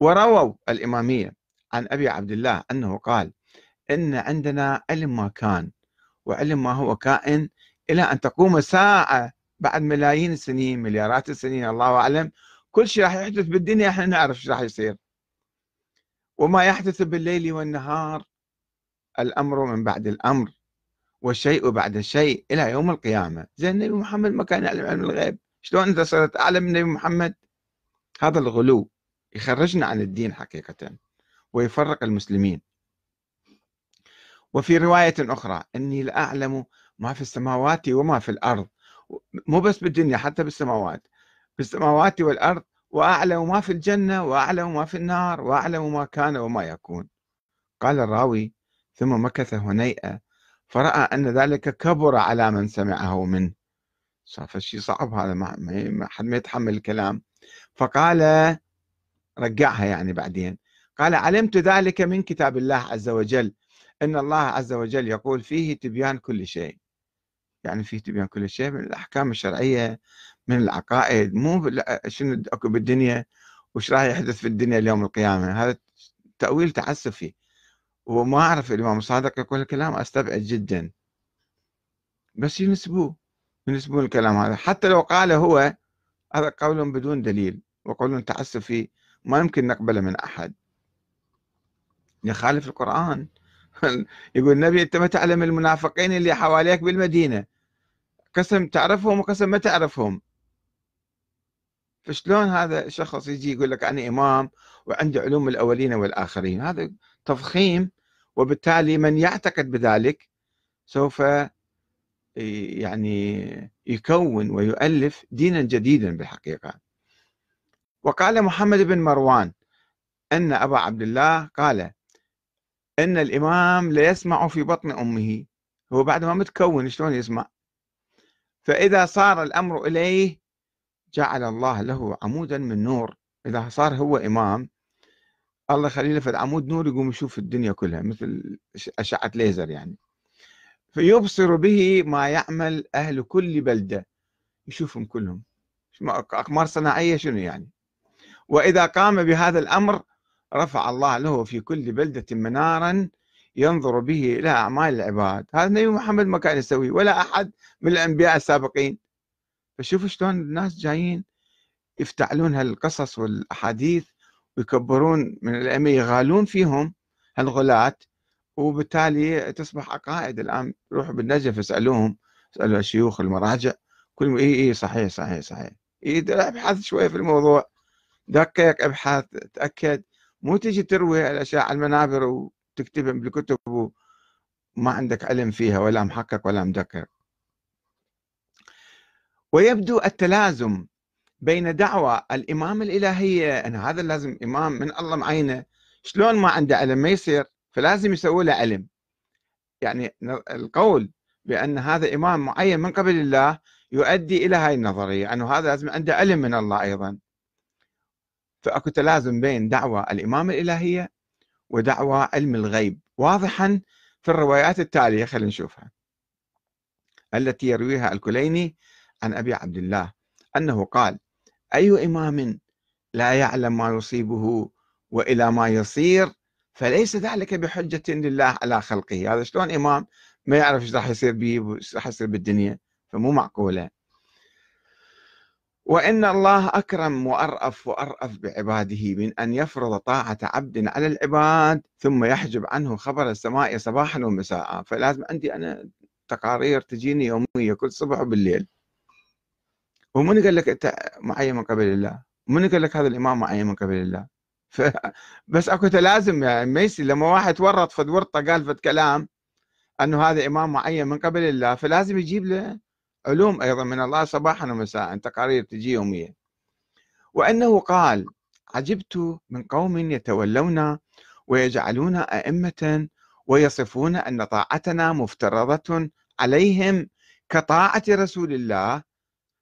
ورووا الإمامية عن أبي عبد الله أنه قال إن عندنا علم ما كان وعلم ما هو كائن إلى أن تقوم الساعة بعد ملايين السنين مليارات السنين الله أعلم. كل شيء راح يحدث بالدنيا إحنا نعرف إيش راح يصير. وما يحدث بالليل والنهار الأمر من بعد الأمر والشيء بعد الشيء إلى يوم القيامة. زين النبي محمد ما كان يعلم علم الغيب. شلون أنت صرت أعلم من النبي محمد؟ هذا الغلو. يخرجنا عن الدين حقيقة ويفرق المسلمين. وفي رواية أخرى إني لأعلم ما في السماوات وما في الأرض. مو بس بالدنيا حتى بالسماوات. بالسماوات والأرض وأعلم ما في الجنة وأعلم ما في النار وأعلم ما كان وما يكون. قال الراوي ثم مكث هنيئة فرأى أن ذلك كبر على من سمعه منه. صار شيء صعب هذا ما حد ما يتحمل الكلام. فقال رجعها يعني بعدين. قال علمت ذلك من كتاب الله عز وجل إن الله عز وجل يقول فيه تبيان كل شيء. يعني فيه تبيان كل شيء من الأحكام الشرعية من العقائد مو شنو أكو بالدنيا؟ وش راح يحدث في الدنيا اليوم القيامة؟ هذا تأويل تعسفي. وما أعرف الإمام الصادق يقول الكلام أستبعد جدا. بس ينسبوه ينسبون الكلام هذا. حتى لو قال هو هذا قول بدون دليل وقول تعسفي ما يمكن نقبله من أحد. يخالف القرآن. يقول النبي أنت ما تعلم المنافقين اللي حواليك بالمدينة. قسم تعرفهم وقسم ما تعرفهم. فشلون هذا الشخص يجي يقول لك أنا إمام وعندي علوم الأولين والآخرين؟ هذا تفخيم وبالتالي من يعتقد بذلك سوف يعني يكون ويؤلف دينا جديدا بالحقيقة. وقال محمد بن مروان أن أبا عبد الله قال إن الإمام ليسمع في بطن أمه. هو بعد ما متكون شلون يسمع؟ فإذا صار الأمر إليه جعل الله له عمودا من نور. إذا صار هو إمام الله يخلي له في عمود نور يقوم يشوف الدنيا كلها مثل أشعة ليزر يعني. فيبصر به ما يعمل أهل كل بلدة يشوفهم كلهم. أقمار صناعية شنو يعني؟ وإذا قام بهذا الأمر رفع الله له في كل بلدة منارا ينظر به إلى أعمال العباد. هذا النبي محمد ما كان يسوي ولا أحد من الأنبياء السابقين. فشوفوا شلون الناس جايين يفتعلون هالقصص والأحاديث ويكبرون من الأئمة يغالون فيهم هالغلاة وبالتالي تصبح عقائد الآن روحوا بالنجف اسألوهم اسألوا الشيوخ المراجع كل اي إي صحيح صحيح صحيح. ابحث شوية في الموضوع. دقق ابحث تأكد. مو تجي تروي الأشياء على المنابر وتكتبها بالكتب وما عندك علم فيها ولا محقق ولا مدقق. ويبدو التلازم بين دعوى الإمام الإلهية أن هذا لازم إمام من الله معينة شلون ما عنده علم ما يصير فلازم يسوي له علم. يعني القول بأن هذا إمام معين من قبل الله يؤدي إلى هاي النظرية أنه هذا لازم عنده علم من الله أيضا. فأكو تلازم بين دعوى الإمامة الإلهية ودعوى علم الغيب واضحا في الروايات التالية خلينا نشوفها. التي يرويها الكليني عن أبي عبد الله أنه قال أي إمام لا يعلم ما يصيبه وإلى ما يصير فليس ذلك بحجة لله على خلقه. هذا شلون إمام ما يعرف إيش راح يصير به راح يصير بالدنيا فمو معقولة. وإن الله أكرم وأرأف وأرأف بعباده من أن يفرض طاعة عبد على العباد ثم يحجب عنه خبر السماء صباحا ومساء. فلازم عندي أنا تقارير تجيني يومية كل صبح وبالليل. ومن قال لك أنت معين من قبل الله؟ من قال لك هذا الإمام معين من قبل الله. بس أكو تلازم يعني ما يصير. لما واحد ورط فد ورطة قال فد كلام أنه هذا إمام معين من قبل الله فلازم يجيب له علوم أيضا من الله صباحا ومساء تقارير تجي يوميا. وأنه قال عجبت من قوم يتولون ويجعلون أئمة ويصفون أن طاعتنا مفترضة عليهم كطاعة رسول الله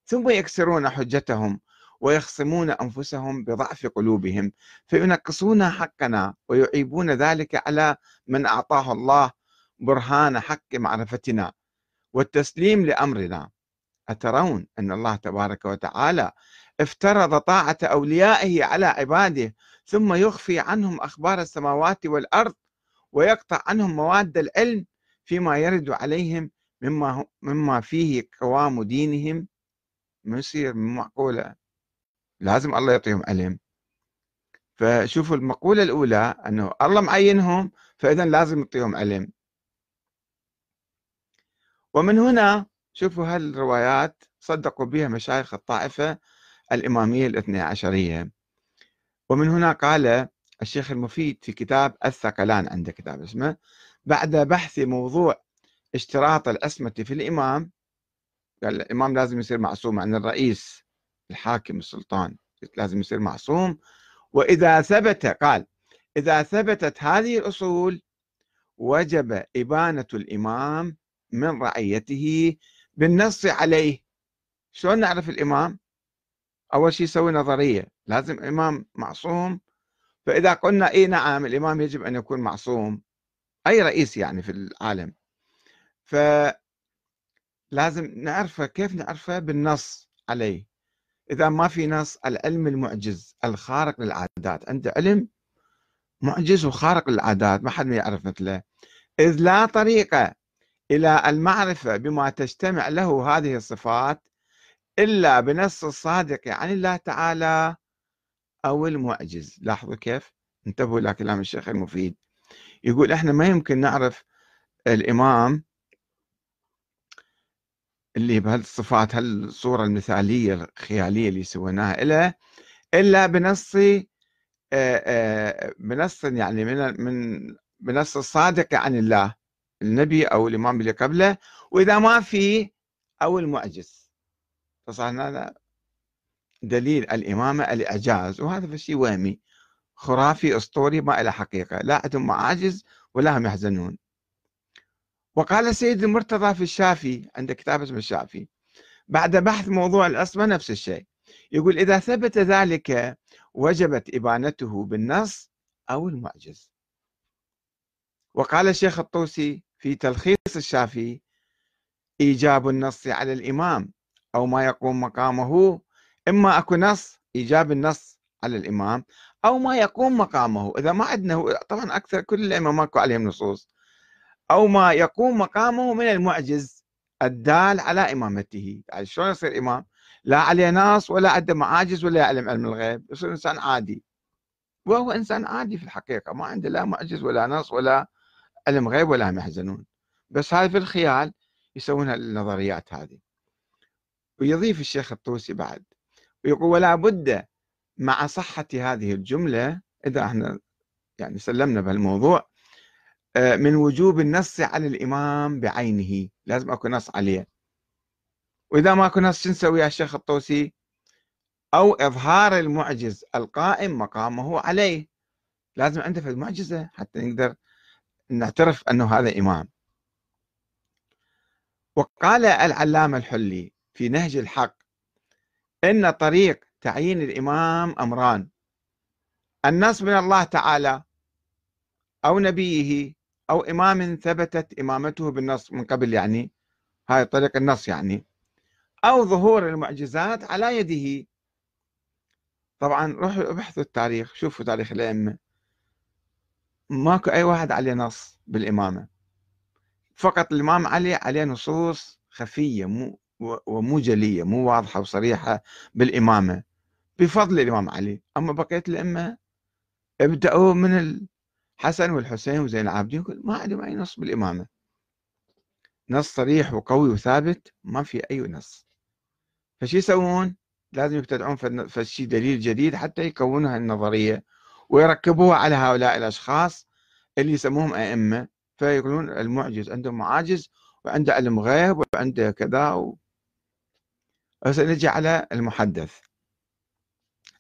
ثم يكسرون حجتهم ويخصمون أنفسهم بضعف قلوبهم فينقصون حقنا ويعيبون ذلك على من أعطاه الله برهان حق معرفتنا والتسليم لأمرنا. أترون أن الله تبارك وتعالى افترض طاعة أوليائه على عباده ثم يخفي عنهم أخبار السماوات والأرض ويقطع عنهم مواد العلم فيما يرد عليهم مما مما فيه قوام دينهم. يصير معقولة. لازم الله يعطيهم علم. فشوفوا المقولة الأولى أنه الله معينهم فإذا لازم يعطيهم علم. ومن هنا شوفوا هالروايات صدقوا بها مشايخ الطائفة الإمامية الاثنى عشرية. ومن هنا قال الشيخ المفيد في كتاب الثقلان عنده كتاب اسمه بعد بحث موضوع اشتراط العصمة في الإمام قال الإمام لازم يصير معصوم عن الرئيس الحاكم السلطان لازم يصير معصوم. وإذا ثبت قال إذا ثبتت هذه الأصول وجب إبانة الإمام من رعيته بالنص عليه. شلون نعرف الإمام؟ أول شيء يسوي نظرية. لازم إمام معصوم. فإذا قلنا إيه نعم الإمام يجب أن يكون معصوم. أي رئيس يعني في العالم. فلازم نعرفه كيف نعرفه؟ بالنص عليه. إذا ما في نص العلم المعجز الخارق للعادات. عنده علم معجز وخارق للعادات ما حد ما يعرف مثله. إذ لا طريقة. إلى المعرفة بما تجتمع له هذه الصفات إلا بنص الصادق عن الله تعالى أو المعجز. لاحظوا كيف؟ انتبهوا إلى كلام الشيخ المفيد. يقول إحنا ما يمكن نعرف الإمام اللي بهالصفات هالصورة المثالية الخيالية اللي سويناها له إلا بنص بنص يعني من من بنص الصادق عن الله. النبي أو الإمام اللي قبله وإذا ما في أو المعجز. فصار هذا دليل الإمامة الإعجاز وهذا شيء وهمي. خرافي أسطوري ما له حقيقة. لا عندهم معاجز ولا هم يحزنون. وقال السيد المرتضى في الشافي عند كتاب اسمه الشافي بعد بحث موضوع العصمة نفس الشيء. يقول إذا ثبت ذلك وجبت إبانته بالنص أو المعجز. وقال الشيخ الطوسي في تلخيص الشافي إيجاب النص على الإمام أو ما يقوم مقامه إما أكو نص إيجاب النص على الإمام أو ما يقوم مقامه. إذا ما عندنا طبعا أكثر كل الأئمة ماكو عليهم نصوص. أو ما يقوم مقامه من المعجز الدال على إمامته. يعني شلون يصير إمام؟ لا عليه نص ولا عنده معاجز ولا يعلم علم الغيب يصير إنسان عادي. وهو إنسان عادي في الحقيقة ما عنده لا معجز ولا نص ولا علم غيب ولا هم يحزنون؟ بس هاي في الخيال يسوون النظريات هذه. ويضيف الشيخ الطوسي بعد ويقول ولا بد مع صحة هذه الجملة إذا إحنا يعني سلمنا بهالموضوع آه، من وجوب النص على الإمام بعينه. لازم أكو نص عليه. وإذا ما أكو نص شو نسوي يا الشيخ الطوسي؟ أو إظهار المعجز القائم مقامه عليه. لازم عنده في المعجزة حتى نقدر نعترف أنه هذا إمام. وقال العلامة الحلي في نهج الحق إن طريق تعيين الإمام أمران. النص من الله تعالى أو نبيه أو إمام ثبتت إمامته بالنص من قبل يعني هاي طريق النص يعني أو ظهور المعجزات على يده. طبعا روحوا ابحثوا التاريخ شوفوا تاريخ الأئمة. ماكو أي واحد عليه نص بالإمامة. فقط الإمام علي عليه نصوص خفية مو ومو جلية مو واضحة وصريحة بالإمامة. بفضل الإمام علي. أما بقية الأئمة ابدأوا من الحسن والحسين وزين العابدين ما عندهم أي نص بالإمامة. نص صريح وقوي وثابت ما في أي نص. فشي يسوون؟ لازم يبتدعون فشي دليل جديد حتى يكونوا هالنظرية. ويركبوها على هؤلاء الأشخاص اللي يسموهم أئمة. فيقولون المعجز عنده معاجز وعنده علم غيب وعنده كذا و... نجي على المحدث.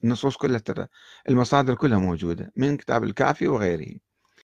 النصوص كلها ترى المصادر كلها موجودة من كتاب الكافي وغيره.